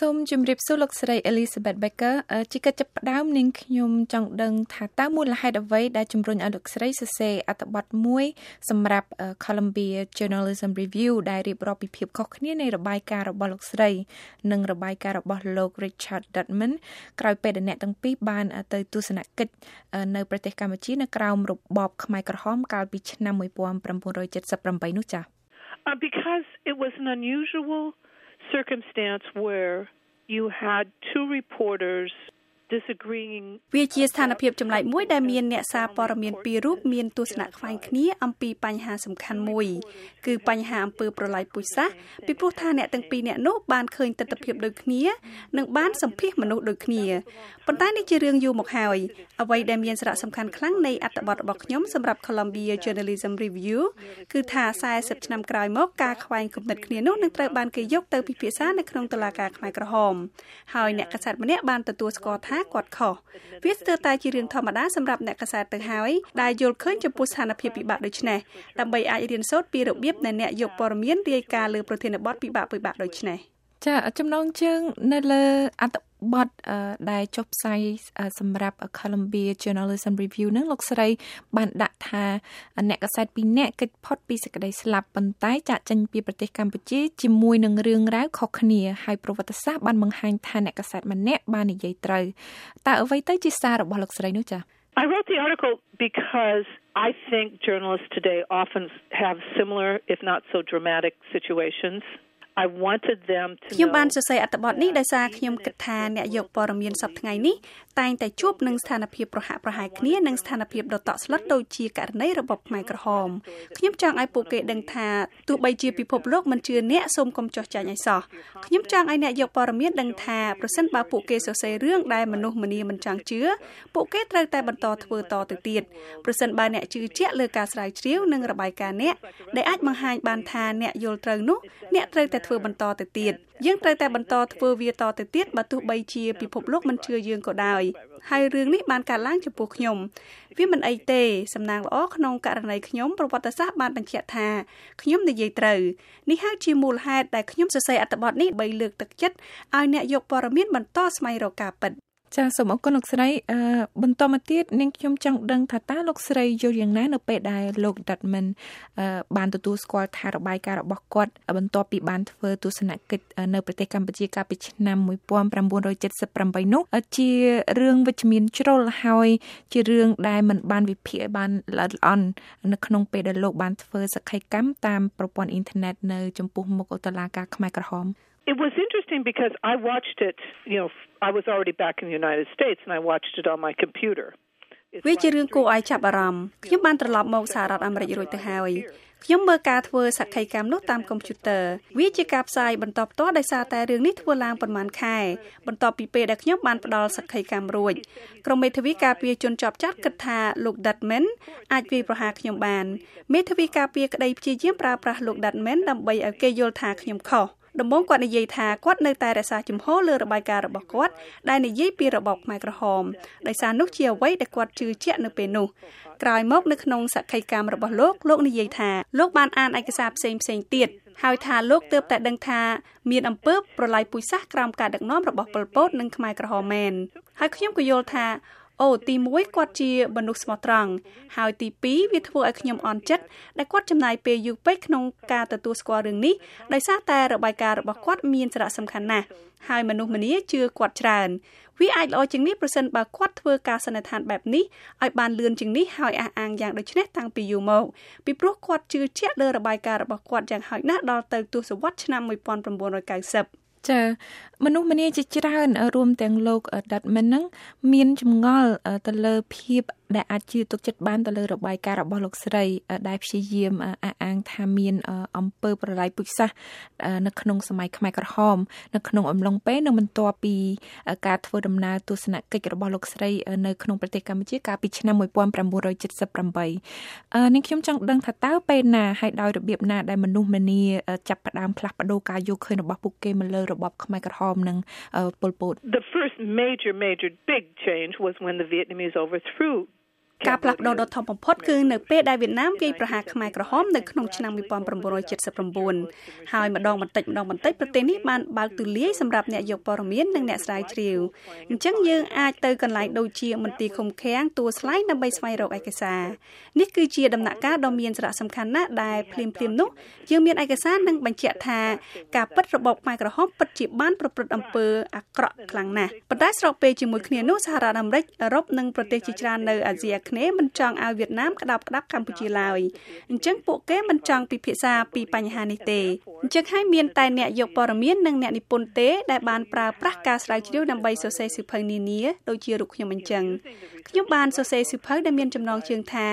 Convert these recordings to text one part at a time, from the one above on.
សូមជម្រាបសួរលោកស្រី Elizabeth Becker ជាកិច្ចចាប់ផ្ដើមនាងខ្ញុំចង់ដឹងថាតើមូលហេតុអ្វីដែលជំរុញឲ្យលោកស្រីសរសេរអត្ថបទមួយសម្រាប់ Columbia Journalism Review ដែលរៀបរាប់ពីភាពខុសគ្នានៃរបាយការណ៍របស់លោកស្រី និងរបាយការណ៍របស់លោក Richard Dutman ក្រោយពេលដែលអ្នកទាំងពីរបានទៅទស្សនកិច្ចនៅប្រទេសកម្ពុជានៅក្រោមរបបខ្មែរក្រហមកាលពីឆ្នាំ1978នោះចា៎ because it was an unusual circumstance where you had two reporters វាជាស្ថានភាពចម្លែកមួយដែលមានអ្នកសារព័ត៌មានពីររូបមានទស្សនៈខ្វែងគ្នាអំពីបញ្ហាសំខាន់មួយ គឺបញ្ហាអំពើប្រល័យពូជសាសន៍ពីព្រោះថាអ្នកទាំងពីរអ្នកនោះបានឃើញទស្សនវិជ្ជាដូចគ្នា និងបានសម្ភាសមនុស្សដូចគ្នាប៉ុន្តែនេះជារឿងយូរមកហើយអ្វីដែលមានសារៈសំខាន់ខ្លាំងនៃអត្ថបទរបស់ខ្ញុំសម្រាប់ Columbia Journalism Review គឺថា40ឆ្នាំក្រោយមកការខ្វែងគំនិតគ្នានោះនឹងត្រូវបានគេយកទៅពិភាក្សានៅក្នុងតុលាការខ្មែរក្រហមហើយអ្នកកសែតម្នាក់បានទទួលស្គាល់ថាគាត់ខុសវាស្ទើរតែជារឿងធម្មតាសម្រាប់អ្នកកសែតទៅហើយដែលយល់ឃើញចំពោះស្ថានភាពពិបាកដូចនេះដើម្បីអាចរៀនសូត្រពីរបៀបដែលអ្នកយកព័ត៌មានរាយការណ៍លើប្រធានបទពិបាកពិបាកដូចនេះចាចំណងជើងនៅលើអត្ថ បទដែលចុះផ្សាយសម្រាប់ Columbia Journalism Review នឹងលោកស្រី បានដាក់ថាអ្នកកសែតពីរនាក់កិច្ចផុតពីសេចក្តីស្លាប់ប៉ុន្តែចាក់ចេញពីប្រទេសកម្ពុជាជាមួយនឹងរឿងរ៉ាវខុសគ្នាហើយប្រវត្តិសាស្ត្របានបង្ហាញថាអ្នកកសែតម្នាក់បាននិយាយត្រូវតើអ្វីទៅជាសាររបស់លោកស្រីនោះចា៎ I wrote the article because I think journalists today often have similar, if not so dramatic, situations. I wanted them to ខ្ញុំបានសរសេរអត្ថបទនេះដោយសារខ្ញុំគិតថាអ្នកយកព័ត៌មានសប្តាហ៍ថ្ងៃនេះតែងតែជួបនឹងស្ថានភាពប្រហាក់ប្រហែលគ្នានិងស្ថានភាពដ៏តក់ស្លុតដូចជាករណីរបបខ្មែរក្រហមខ្ញុំចង់ឲ្យពួកគេដឹងថាទោះបីជាពិភពលោកមិនជឿអ្នកសូមកុំចោះចាញ់ឲ្យសោះខ្ញុំចង់ឲ្យអ្នកយកព័ត៌មានដឹងថាប្រសិនបើពួកគេសរសេររឿងដែលមនុស្សម្នាមិនចង់ជឿពួកគេត្រូវតែបន្តធ្វើតទៅទៀតប្រសិនបើអ្នកជឿជាក់លើការស្រាវជ្រាវនិងរបាយការណ៍អ្នកដែលអាចបង្ហាញបានថាអ្នកយល់ត្រូវនោះអ្នកត្រូវតែធ្វើបន្តទៅទៀតយើងត្រូវតែបន្តធ្វើវាតទៅទៀតបើទោះបីជាពិភពលោកមិនជឿយើងក៏ដោយហើយរឿងនេះបានកើតឡើងចំពោះខ្ញុំវាមិនអីទេសំណាងល្អក្នុងករណីខ្ញុំប្រវត្តិសាស្ត្របានបញ្ជាក់ថាខ្ញុំនិយាយត្រូវនេះហើយជាមូលហេតុដែលខ្ញុំសរសេរអត្ថបទនេះបីលើកទឹកចិត្តឲ្យអ្នកយកព័ត៌មានបន្តស្វែងរកការពិត ចាសូមអរគុណលោកស្រីអឺបន្តមកទៀតនាងខ្ញុំចង់ដឹងថាតើលោកស្រីយល់យ៉ាងណានៅពេលដែលលោក Dutman បានទទួលស្គាល់ថារបាយការណ៍របស់គាត់បន្ទាប់ពីបានធ្វើទស្សនកិច្ចនៅប្រទេសកម្ពុជាកាលពីឆ្នាំ1978នោះជារឿងវិជ្ជមានជ្រុលហើយ ជារឿងដែលមិនបានវិភាគបានល្អិតល្អន់នៅក្នុងពេលដែលលោកបានធ្វើសក្ខីកម្មតាមប្រព័ន្ធអ៊ីនធឺណិតនៅចំពោះមុខតុលាការខ្មែរក្រហម It was interesting because I watched it, you know, I was already back in the United States and I watched it on my computer. វាជារឿងគួរឲ្យចាប់អារម្មណ៍ខ្ញុំបានត្រឡប់មកសហរដ្ឋអាមេរិករួចទៅហើយខ្ញុំមើលការធ្វើសក្ខីកម្មនោះតាមកុំព្យូទ័រវាជាការផ្សាយបន្តផ្ទាល់ដោយសារតែរឿងនេះធ្វើឡើងប្រហែលខែបន្ទាប់ពីពេលដែលខ្ញុំបានផ្ដល់សក្ខីកម្មរួចក្រុមមេធាវីការពារជនជាប់ចាត់គិតថាលោក Dutman អាចវាយប្រហារខ្ញុំបានមេធាវីការពារក្តីព្យាយាមប្រើប្រាស់លោក Dutman ដើម្បីឲ្យគេយល់ថាខ្ញុំខុស ដំបូងគាត់និយាយថាគាត់នៅតែរក្សាជំហរលើរបាយការណ៍របស់គាត់ដែលនិយាយពីរបបខ្មែរក្រហមដោយសារនោះជាអ្វីដែលគាត់ជឿជាក់នៅពេលនោះក្រោយមកនៅក្នុងសក្ខីកម្មរបស់លោកលោកនិយាយថាលោកបានអានឯកសារផ្សេងផ្សេងទៀតហើយថាលោកទើបតែដឹងថាមានអំពើប្រល័យពូជសាសន៍ក្រោមការដឹកនាំរបស់ប៉ុលពតនិងខ្មែរក្រហមមែនហើយខ្ញុំក៏យល់ថា អូទី1គាត់ជាមនុស្សស្មោះត្រង់ហើយទី2វាធ្វើឲ្យខ្ញុំអន់ចិត្តដែលគាត់ចំណាយពេលយូរពេកក្នុងការទទួលស្គាល់រឿងនេះដោយសារតែរបាយការណ៍របស់គាត់មានសារៈសំខាន់ណាស់ហើយមនុស្សម្នាជឿគាត់ច្រើនវាអាចល្អជាងនេះប្រសិនបើគាត់ធ្វើការសន្និដ្ឋានបែបនេះឲ្យបានលឿនជាងនេះហើយអះអាងយ៉ាងដូចនេះតាំងពីយូរមកពីព្រោះគាត់ជឿជាក់លើរបាយការណ៍របស់គាត់យ៉ាងហោចណាស់ដល់ទៅទសវត្សរ៍ឆ្នាំ1990 ចាមនុស្សម្នាជាច្រើនរួមទាំងលោកដាត់មិនហ្នឹងមានចម្ងល់ទៅលើភាព ដែលអាចជឿទុកចិត្តបានទៅលើរបាយការណ៍របស់លោកស្រី ដែលព្យាយាមអះអាងថាមានអំពើប្រល័យពូជសាសន៍នៅក្នុងសម័យខ្មែរក្រហមនៅក្នុងអំឡុងពេលនៅបន្ទាប់ពីការធ្វើដំណើរទស្សនកិច្ចរបស់លោកស្រីនៅក្នុងប្រទេសកម្ពុជាកាលពីឆ្នាំ1978នាងខ្ញុំចង់ដឹងថាតើពេលណាហើយដោយរបៀបណាដែលមនុស្សម្នាចាប់ផ្ដើមផ្លាស់ប្ដូរការយល់ឃើញរបស់ពួកគេមកលើរបបខ្មែរក្រហមនិងប៉ុលពត The first major major big change was when the Vietnamese overthrew ការផ្លាស់ប្ដូរដ៏ធំបំផុតគឺនៅពេលដែលវៀតណាមវាយប្រហារខ្មែរក្រហមនៅក្នុងឆ្នាំ1979ហើយម្ដងបន្តិចម្ដងបន្តិចប្រទេសនេះបានបើកទូលាយសម្រាប់អ្នកយកព័ត៌មាននិងអ្នកស្រាវជ្រាវអញ្ចឹងយើងអាចទៅកន្លែងដូចជាមន្ទីរឃុំឃាំងទួលស្លែងដើម្បីស្វែងរកឯកសារនេះគឺជាដំណាក់កាលដ៏មានសារៈសំខាន់ណាស់ដែលភ្លាមភ្លាមនោះយើងមានឯកសារនិងបញ្ជាក់ថាការពិតរបបខ្មែរក្រហមពិតជាបានប្រព្រឹត្តអំពើអាក្រក់ខ្លាំងណាស់ប៉ុន្តែស្របពេលជាមួយគ្នានោះសហរដ្ឋអាមេរិកអឺរ៉ុបនិងប្រទេសជាច្រើននៅអាស៊ីអាគ្នេយ៍មិនចង់ឲ្យវៀតណាមក្តាប់ក្តាប់កម្ពុជាឡើយអញ្ចឹងពួកគេមិនចង់ពិភាក្សាពីបញ្ហានេះទេអញ្ចឹងហើយមានតែអ្នកយកព័ត៌មាននិងអ្នកនិពន្ធទេដែលបានប្រើប្រាស់ការស្រាវជ្រាវដើម្បីសរសេរសិភៅនានាដូចជារូបខ្ញុំអញ្ចឹងខ្ញុំបានសរសេរសិភៅដែលមានចំណងជើងថា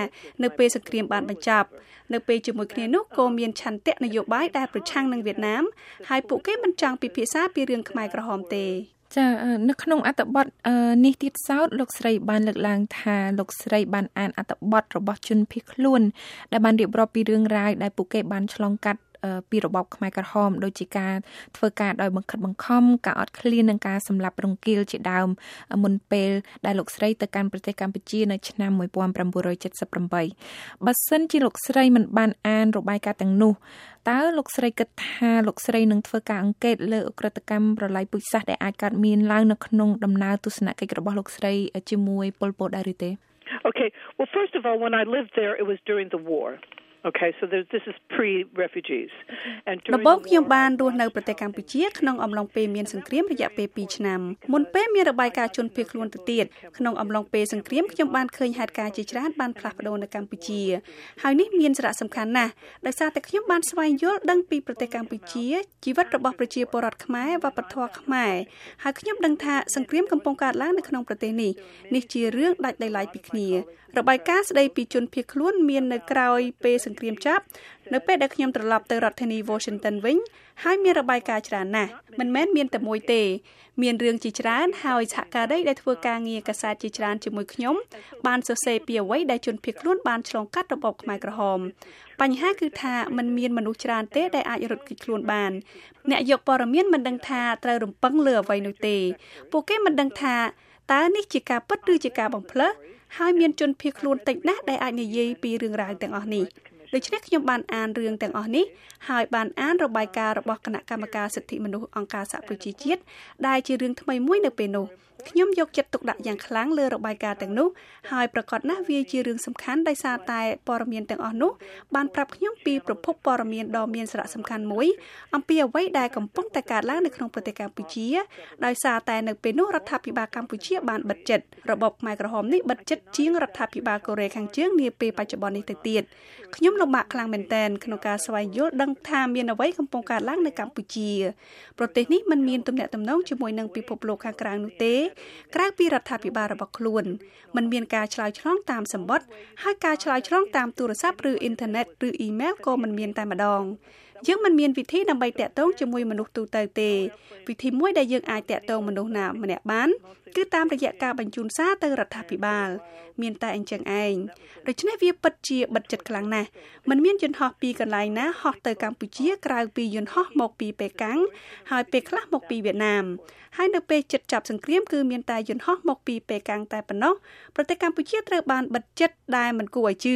នៅពេលសង្គ្រាមបានបញ្ចប់នៅពេលជាមួយគ្នានោះក៏មានឆន្ទៈនយោបាយដែលប្រឆាំងនឹងវៀតណាមហើយពួកគេមិនចង់ពិភាក្សាពីរឿងខ្មែរក្រហមទេ ចានៅក្នុងអត្ថបទនេះទៀតសោតលោកស្រីបានលើកឡើងថាលោកស្រីបានអានអត្ថបទរបស់ជនភៀសខ្លួនដែលបានរៀបរាប់ពីរឿងរ៉ាវដែលពួកគេបានឆ្លងកាត់ ពីរបបខ្មែរក្រហមដូចជាការធ្វើការដោយបង្ខិតបង្ខំការអត់ឃ្លាននិងការសម្លាប់រង្គាលជាដើមមុនពេលដែលលោកស្រីទៅកាន់ប្រទេសកម្ពុជានៅឆ្នាំ1978បើសិនជាលោកស្រីមិនបានអានរបាយការណ៍ទាំងនោះតើលោកស្រីគិតថាលោកស្រីនឹងធ្វើការអង្កេតលើអក្រិតកម្មប្រល័យពូជសាសន៍ដែលអាចកើតមានឡើងនៅក្នុងដំណើរទស្សនកិច្ចរបស់លោកស្រីជាមួយពលពតដែរឬទេ Okay, well, first of all, when I lived there, it was during the war. Okay so there, this is pre-refugees and ដំបូងខ្ញុំបានរស់នៅប្រទេសកម្ពុជាក្នុងអំឡុងពេលមានសង្គ្រាមរយៈពេល2ឆ្នាំមុនពេលមានរបាយការណ៍ជនភៀសខ្លួនទៅទៀតក្នុងអំឡុងពេលសង្គ្រាមខ្ញុំបានឃើញហេតុការណ៍ជាច្រើនបានផ្លាស់ប្ដូរនៅកម្ពុជាហើយនេះមានសារៈសំខាន់ណាស់ដោយសារតែខ្ញុំបានស្វែងយល់ដឹងពីប្រទេសកម្ពុជាជីវិតរបស់ប្រជាពលរដ្ឋខ្មែរវប្បធម៌ខ្មែរហើយខ្ញុំដឹងថាសង្គ្រាមកំពុងកើតឡើងនៅក្នុងប្រទេសនេះនេះជារឿងដាច់ដោយឡែកពីគ្នារបាយការណ៍ស្ដីពីជនភៀសខ្លួនមាននៅក្រោយពេលសង្គ្រាមចាប់នៅពេលដែលខ្ញុំត្រឡប់ទៅរដ្ឋធានី Washington វិញហើយមានរបាយការណ៍ច្រើនណាស់មិនមែនមានតែមួយទេ មានរឿងជាច្រើនហើយសហការីដែលធ្វើការងារកាសែតជាច្រើនជាមួយខ្ញុំបានសរសេរពីអ្វីដែលជនភៀសខ្លួនបានឆ្លងកាត់របបខ្មែរក្រហមបញ្ហាគឺថាมันមានមនុស្សច្រើនទេដែលអាចរត់គេចខ្លួនបានអ្នកយកព័ត៌មានមិនដឹងថាត្រូវរំពឹងលើអ្វីនោះទេ ពួកគេមិនដឹងថា តើនេះជាការពិតឬជាការបំភ្លើសហើយមានជនភៀសខ្លួនតិចណាស់ដែលអាចនិយាយពីរឿងរ៉ាវទាំងអស់នេះដូច្នេះខ្ញុំបានអានរឿងទាំងអស់នេះហើយបានអានរបាយការណ៍របស់គណៈកម្មការសិទ្ធិមនុស្សអង្គការសហប្រជាជាតិដែលជារឿងថ្មីមួយនៅពេលនោះ ខ្ញុំយកចិត្តទុកដាក់យ៉ាងខ្លាំងលើរបាយការណ៍ទាំងនោះហើយប្រកាសណាស់វាជារឿងសំខាន់ដោយសារតែព័ត៌មានទាំងអស់នោះបានប្រាប់ខ្ញុំពីប្រភពព័ត៌មានដ៏មានសារៈសំខាន់មួយអំពីអ្វីដែលកំពុងតែកើតឡើងនៅក្នុងប្រទេសកម្ពុជាដោយសារតែនៅពេលនោះរដ្ឋាភិបាលកម្ពុជាបានបិទចិត្តរបបខ្មែរក្រហមនេះបិទចិត្តជាងរដ្ឋាភិបាលកូរ៉េខាងជើងនាពេលបច្ចុប្បន្ននេះទៅទៀតខ្ញុំលំបាកខ្លាំងមែនទែនក្នុងការស្វែងយល់ដឹងថាមានអ្វីកំពុងកើតឡើងនៅកម្ពុជាប្រទេសនេះមិនមានទំនាក់ទំនងជាមួយនឹងពិភពលោកខាងក្រៅនោះទេក្រៅពីរដ្ឋាភិបាលរបស់ខ្លួនมันមានការឆ្លើយឆ្លងតាមសម្បត្តិហើយការឆ្លើយឆ្លងតាមទូរស័ព្ទឬអ៊ីនធឺណិតឬអ៊ីមែលក៏មិនមានតែម្ដងយើងមិនមានវិធីដើម្បីតាក់ទងជាមួយមនុស្សទូទៅទេវិធីមួយដែលយើងអាចតាក់ទងមនុស្សណាម្នាក់បាន គឺតាមរយៈការបញ្ជូនសារទៅរដ្ឋាភិបាល មានតែអញ្ចឹងឯងដូច្នេះវាពិតជាបិទចិត្តខ្លាំងណាស់มันមានយន្តហោះពីកន្លែងណាហោះទៅកម្ពុជាក្រៅពីយន្តហោះមកពីប៉េកាំងហើយពេលខ្លះមកពីវៀតណាមហើយនៅពេលជិតចាប់សង្គ្រាមគឺមានតែយន្តហោះមកពីប៉េកាំងតែប៉ុណ្ណោះប្រទេសកម្ពុជាត្រូវបានបិទចិត្តដែលមិនគួរឲ្យជឿ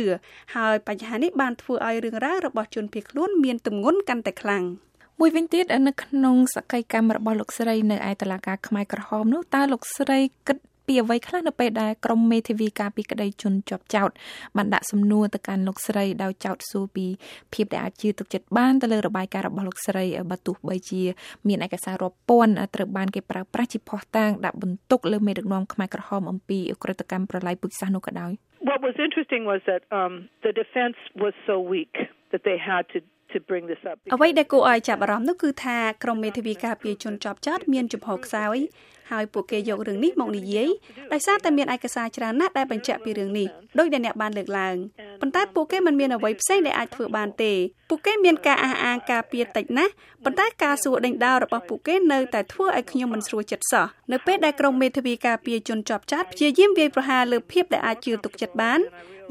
ហើយបញ្ហានេះបានធ្វើឲ្យរឿងរ៉ាវរបស់ជនភៀសខ្លួនមានទម្ងន់កាន់តែខ្លាំង មួយវិញទៀតនៅក្នុងសកម្មកម្មរបស់លោកស្រីនៅឯតុលាការខ្មែរក្រហមនោះតើលោកស្រីគិតពីអ្វីខ្លះនៅពេលដែលក្រមមេធាវីការពីក្តីជន់ជាប់ចោតបានដាក់សំណួរទៅកាន់លោកស្រីដោយចោតសួរពីភាពដែលអាចជឿទុកចិត្តបានទៅលើរបាយការណ៍របស់លោកស្រីបើទោះបីជា មានឯកសាររាប់ពាន់ត្រូវបានគេប្រើប្រាស់ជាភស្តុតាងដាក់បន្ទុកលើមេដឹកនាំខ្មែរក្រហមអំពីអក្រិតកម្មប្រល័យពូជសាសន៍នោះក៏ដោយ What was interesting was that um the defense was so weak that they had to to bring this up អ្វីដែលគួរឲ្យចាប់អារម្មណ៍នោះគឺថាក្រមមេធាវីការពារជនជាប់ចោតមានចំហខ្សោយហើយពួកគេយករឿងនេះមកនិយាយដោយសារតែមានឯកសារច្រើនណាស់ដែលបញ្ជាក់ពីរឿងនេះដោយដែលអ្នកបានលើកឡើងប៉ុន្តែពួកគេមិនមានអ្វីផ្សេងដែលអាចធ្វើបានទេពួកគេមានការអះអាងការពារតិចណាស់ប៉ុន្តែការសួរដេញដោលរបស់ពួកគេនៅតែធ្វើឲ្យខ្ញុំមិនស្រួលចិត្តសោះនៅពេលដែលក្រុមមេធាវីការពារជនជាប់ចាត់ព្យាយាមវាយប្រហារលើភាពដែលអាចជឿទុកចិត្តបាន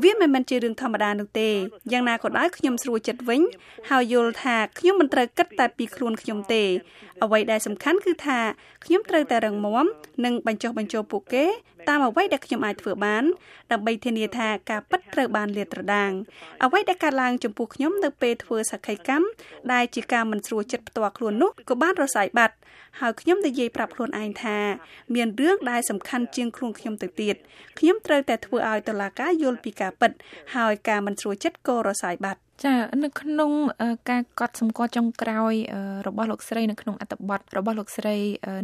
វាមិនមែនជារឿងធម្មតានោះទេយ៉ាងណាក៏ដោយខ្ញុំស្រួលចិត្តវិញហើយយល់ថាខ្ញុំមិនត្រូវគិតតែពីខ្លួនខ្ញុំទេ អ្វីដែលសំខាន់គឺថាខ្ញុំត្រូវតែរឹងមាំនិងបញ្ចុះបញ្ចូលពួកគេតាមអ្វីដែលខ្ញុំអាចធ្វើបានដើម្បីធានាថាការពិតត្រូវបានលាតត្រដាងអ្វីដែលកើតឡើងចំពោះខ្ញុំនៅពេលធ្វើសក្ខីកម្មដែលជាការមិនស្រួលចិត្តផ្ទាល់ខ្លួននោះក៏បានរសាយបាត់ហើយខ្ញុំនិយាយប្រាប់ខ្លួនឯងថា មានរឿងដែលសំខាន់ជាងខ្លួនខ្ញុំទៅទៀតខ្ញុំត្រូវតែធ្វើឲ្យតុលាការយល់ពីការពិតហើយការមិនស្រួលចិត្តក៏រសាយបាត់ចានៅក្នុងការកត់សម្គាល់ចុងក្រោយរបស់លោកស្រីនៅក្នុងអត្ថបទរបស់លោកស្រី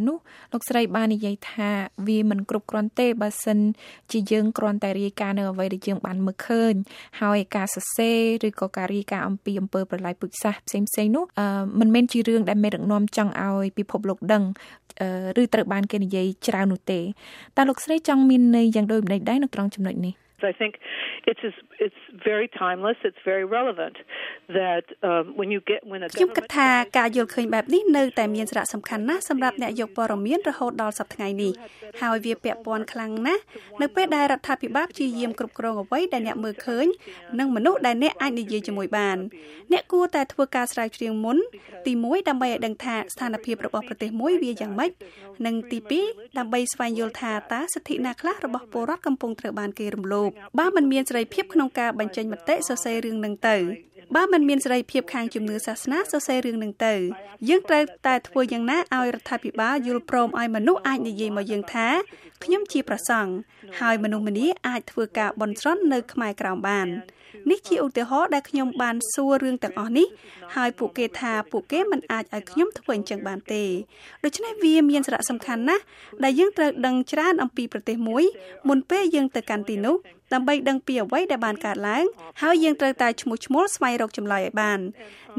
នោះលោកស្រីបាននិយាយថាវាមិនគ្រប់គ្រាន់ទេបើសិនជាយើងគ្រាន់តែរាយការណ៍នៅអ្វីដែលយើងបានមើលឃើញហើយការសរសេរឬក៏ការរាយការណ៍អំពីអំពើប្រល័យពូជសាសន៍ផ្សេងផ្សេងនោះមិនមែនជារឿងដែលមេដឹកនាំចង់ឲ្យពិភពលោកដឹងឬត្រូវបានគេនិយាយច្រើននោះទេតើលោកស្រីចង់មានន័យយ៉ាងដូចម្ដេចដែរនៅត្រង់ចំណុចនេះ I think it's it's very timeless it's very relevant that um, when you get when a ខ្ញុំគិតថាការយល់ឃើញបែបនេះនៅតែមានសារៈសំខាន់ណាស់សម្រាប់អ្នកយកព័ត៌មានរហូតដល់សប្តាហ៍ថ្ងៃនេះហើយវាពាក់ព័ន្ធខ្លាំងណាស់នៅពេលដែលរដ្ឋាភិបាលព្យាយាមគ្រប់គ្រងអ្វីដែលអ្នកមើលឃើញនិងមនុស្សដែលអ្នកអាចនិយាយជាមួយបានអ្នកគួរតែធ្វើការស្រាវជ្រាវមុនទី1ដើម្បីឲ្យដឹងថាស្ថានភាពរបស់ប្រទេសមួយវាយ៉ាងម៉េចនិងទី2ដើម្បីស្វែងយល់ថាតើសិទ្ធិណាខ្លះរបស់ពលរដ្ឋកំពុងត្រូវបានគេរំលោភបើមិនមានសេរីភាពក្នុងការបញ្ចេញមតិសរសេររឿងនឹងទៅបើមិនមានសេរីភាពខាងជំនឿសាសនាសរសេររឿងនឹងទៅយើងត្រូវតែធ្វើយ៉ាងណាឲ្យរដ្ឋាភិបាលយល់ព្រមឲ្យមនុស្សអាចនិយាយមកយើងថាខ្ញុំជាប្រសង់ហើយមនុស្សម្នាអាចធ្វើការបន់ស្រន់នៅខ្មែរក្រោមបាននេះជាឧទាហរណ៍ដែលខ្ញុំបានសួររឿងទាំងអស់នេះហើយពួកគេថាពួកគេមិនអាចឲ្យខ្ញុំធ្វើអញ្ចឹងបានទេដូច្នេះវាមានសារៈសំខាន់ណាស់ដែលយើងត្រូវដឹងច្រើនអំពីប្រទេសមួយមុនពេលយើងទៅកាន់ទីនោះ ដើម្បីដឹងពីអ្វីដែលបានកើតឡើងហើយយើងត្រូវតែឈ្មោះឈ្មោះស្វែងរកចម្លើយឲ្យបាន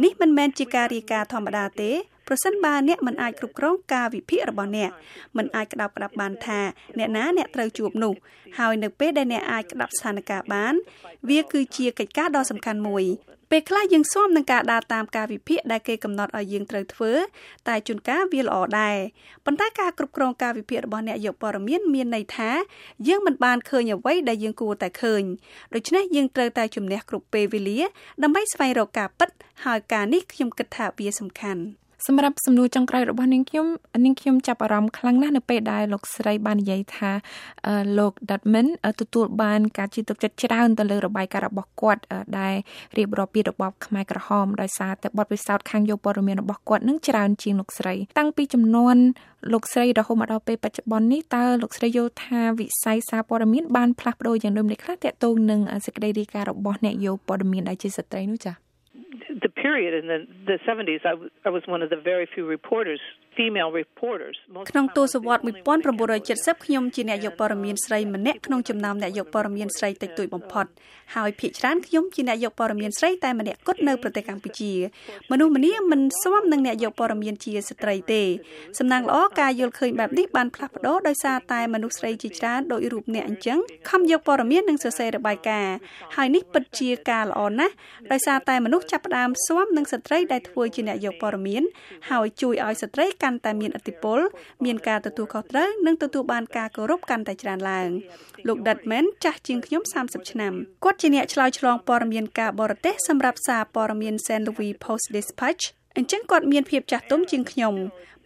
នេះមិនមែនជាការរាយការណ៍ធម្មតាទេប្រសិនបើអ្នកមិនអាចគ្រប់គ្រងការវិភាគរបស់អ្នកមិនអាចក្តាប់ក្តាប់បានថាអ្នកណាអ្នកត្រូវជួបនោះហើយនៅពេលដែលអ្នកអាចក្តាប់ស្ថានភាពបាន វាគឺជាកិច្ចការដ៏សំខាន់មួយ ពេលខ្លះយើងស៊ាំនឹងការដើរតាមការវិភាគដែលគេកំណត់ឲ្យយើងត្រូវធ្វើ តែជួនកាលវាល្អដែរប៉ុន្តែការគ្រប់គ្រងការវិភាគរបស់អ្នកយកព័ត៌មានមានន័យថាយើងមិនបានឃើញអ្វីដែលយើងគួរតែឃើញដូច្នេះយើងត្រូវតែជំនះគ្រប់ពេលវេលាដើម្បីស្វែងរកការពិតហើយការនេះខ្ញុំគិតថាវាសំខាន់ សម្រាប់សំណួរចុងក្រោយរបស់នាងខ្ញុំនាងខ្ញុំចាប់អារម្មណ៍ខ្លាំងណាស់នៅពេលដែលលោកស្រីបាននិយាយថាលោក Dutman ទទួលបានការជឿទុកចិត្តច្រើនទៅលើរបាយការណ៍របស់គាត់ដែលរៀបរាប់ពីរបបខ្មែរក្រហមដោយសារតែបទពិសោធន៍ខាងយកព័ត៌មានរបស់គាត់នឹងច្រើនជាងលោកស្រី តាំងពីចំនួនលោកស្រីរហូតមកដល់ពេលបច្ចុប្បន្ននេះតើលោកស្រីយល់ថាវិស័យសារព័ត៌មានបានផ្លាស់ប្ដូរយ៉ាងដូចម្តេចខ្លះទាក់ទងនឹងសេចក្តីរាយការណ៍របស់អ្នកយកព័ត៌មានដែលជាស្ត្រីនោះចា៎ the period in the the 70s I, w- I was one of the very few reporters female reporters ក្នុងទសវត្ស1970ខ្ញុំជាអ្នកយកព័ត៌មានស្រីម្នាក់ក្នុងចំណោមអ្នកយកព័ត៌មានស្រីតិចតួចបំផុតហើយភាគច្រើនខ្ញុំជាអ្នកយកព័ត៌មានស្រីតែម្នាក់គត់នៅប្រទេសកម្ពុជាមនុស្សម្នាមិនស្មនឹងអ្នកយកព័ត៌មានជាស្ត្រីទេសំណាងល្អការយល់ឃើញបែបនេះបានផ្លាស់ប្ដូរដោយសារតែមនុស្សស្រីជាច្រើនដោយរូបអ្នកអញ្ចឹងខំយកព័ត៌មាននិងសរសេររបាយការណ៍ហើយនេះពិតជាការល្អណាស់ដោយសារតែមនុស្សចាប់ផ្ដើមស្មនឹងស្ត្រីដែលធ្វើជាអ្នកយកព័ត៌មានហើយជួយឲ្យស្ត្រីកាន់តែមានឥទ្ធិពល មានការទទួលខុសត្រូវនិងទទួលបានការគោរពកាន់តែច្រើនឡើងលោក Dutman ចាស់ជាងខ្ញុំ30ឆ្នាំគាត់ជាអ្នកឆ្លើយឆ្លងព័ត៌មានការបរទេសសម្រាប់សារព័ត៌មាន St. Louis Post Dispatch អញ្ចឹងគាត់មានភាពចាស់ទុំជាងខ្ញុំ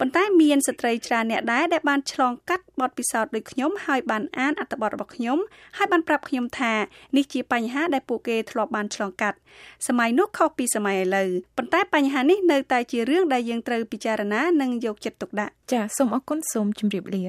ប៉ុន្តែមានស្ត្រីច្រើនអ្នកដែរដែលបានឆ្លងកាត់បទពិសោធន៍ដូចខ្ញុំហើយបានអានអត្ថបទរបស់ខ្ញុំហើយបានប្រាប់ខ្ញុំថានេះជាបញ្ហាដែលពួកគេធ្លាប់បានឆ្លងកាត់សម័យនោះខុសពីសម័យឥឡូវប៉ុន្តែបញ្ហានេះនៅតែជារឿងដែលយើងត្រូវពិចារណានិងយកចិត្តទុកដាក់ចាសសូមអរគុណសូមជម្រាបលា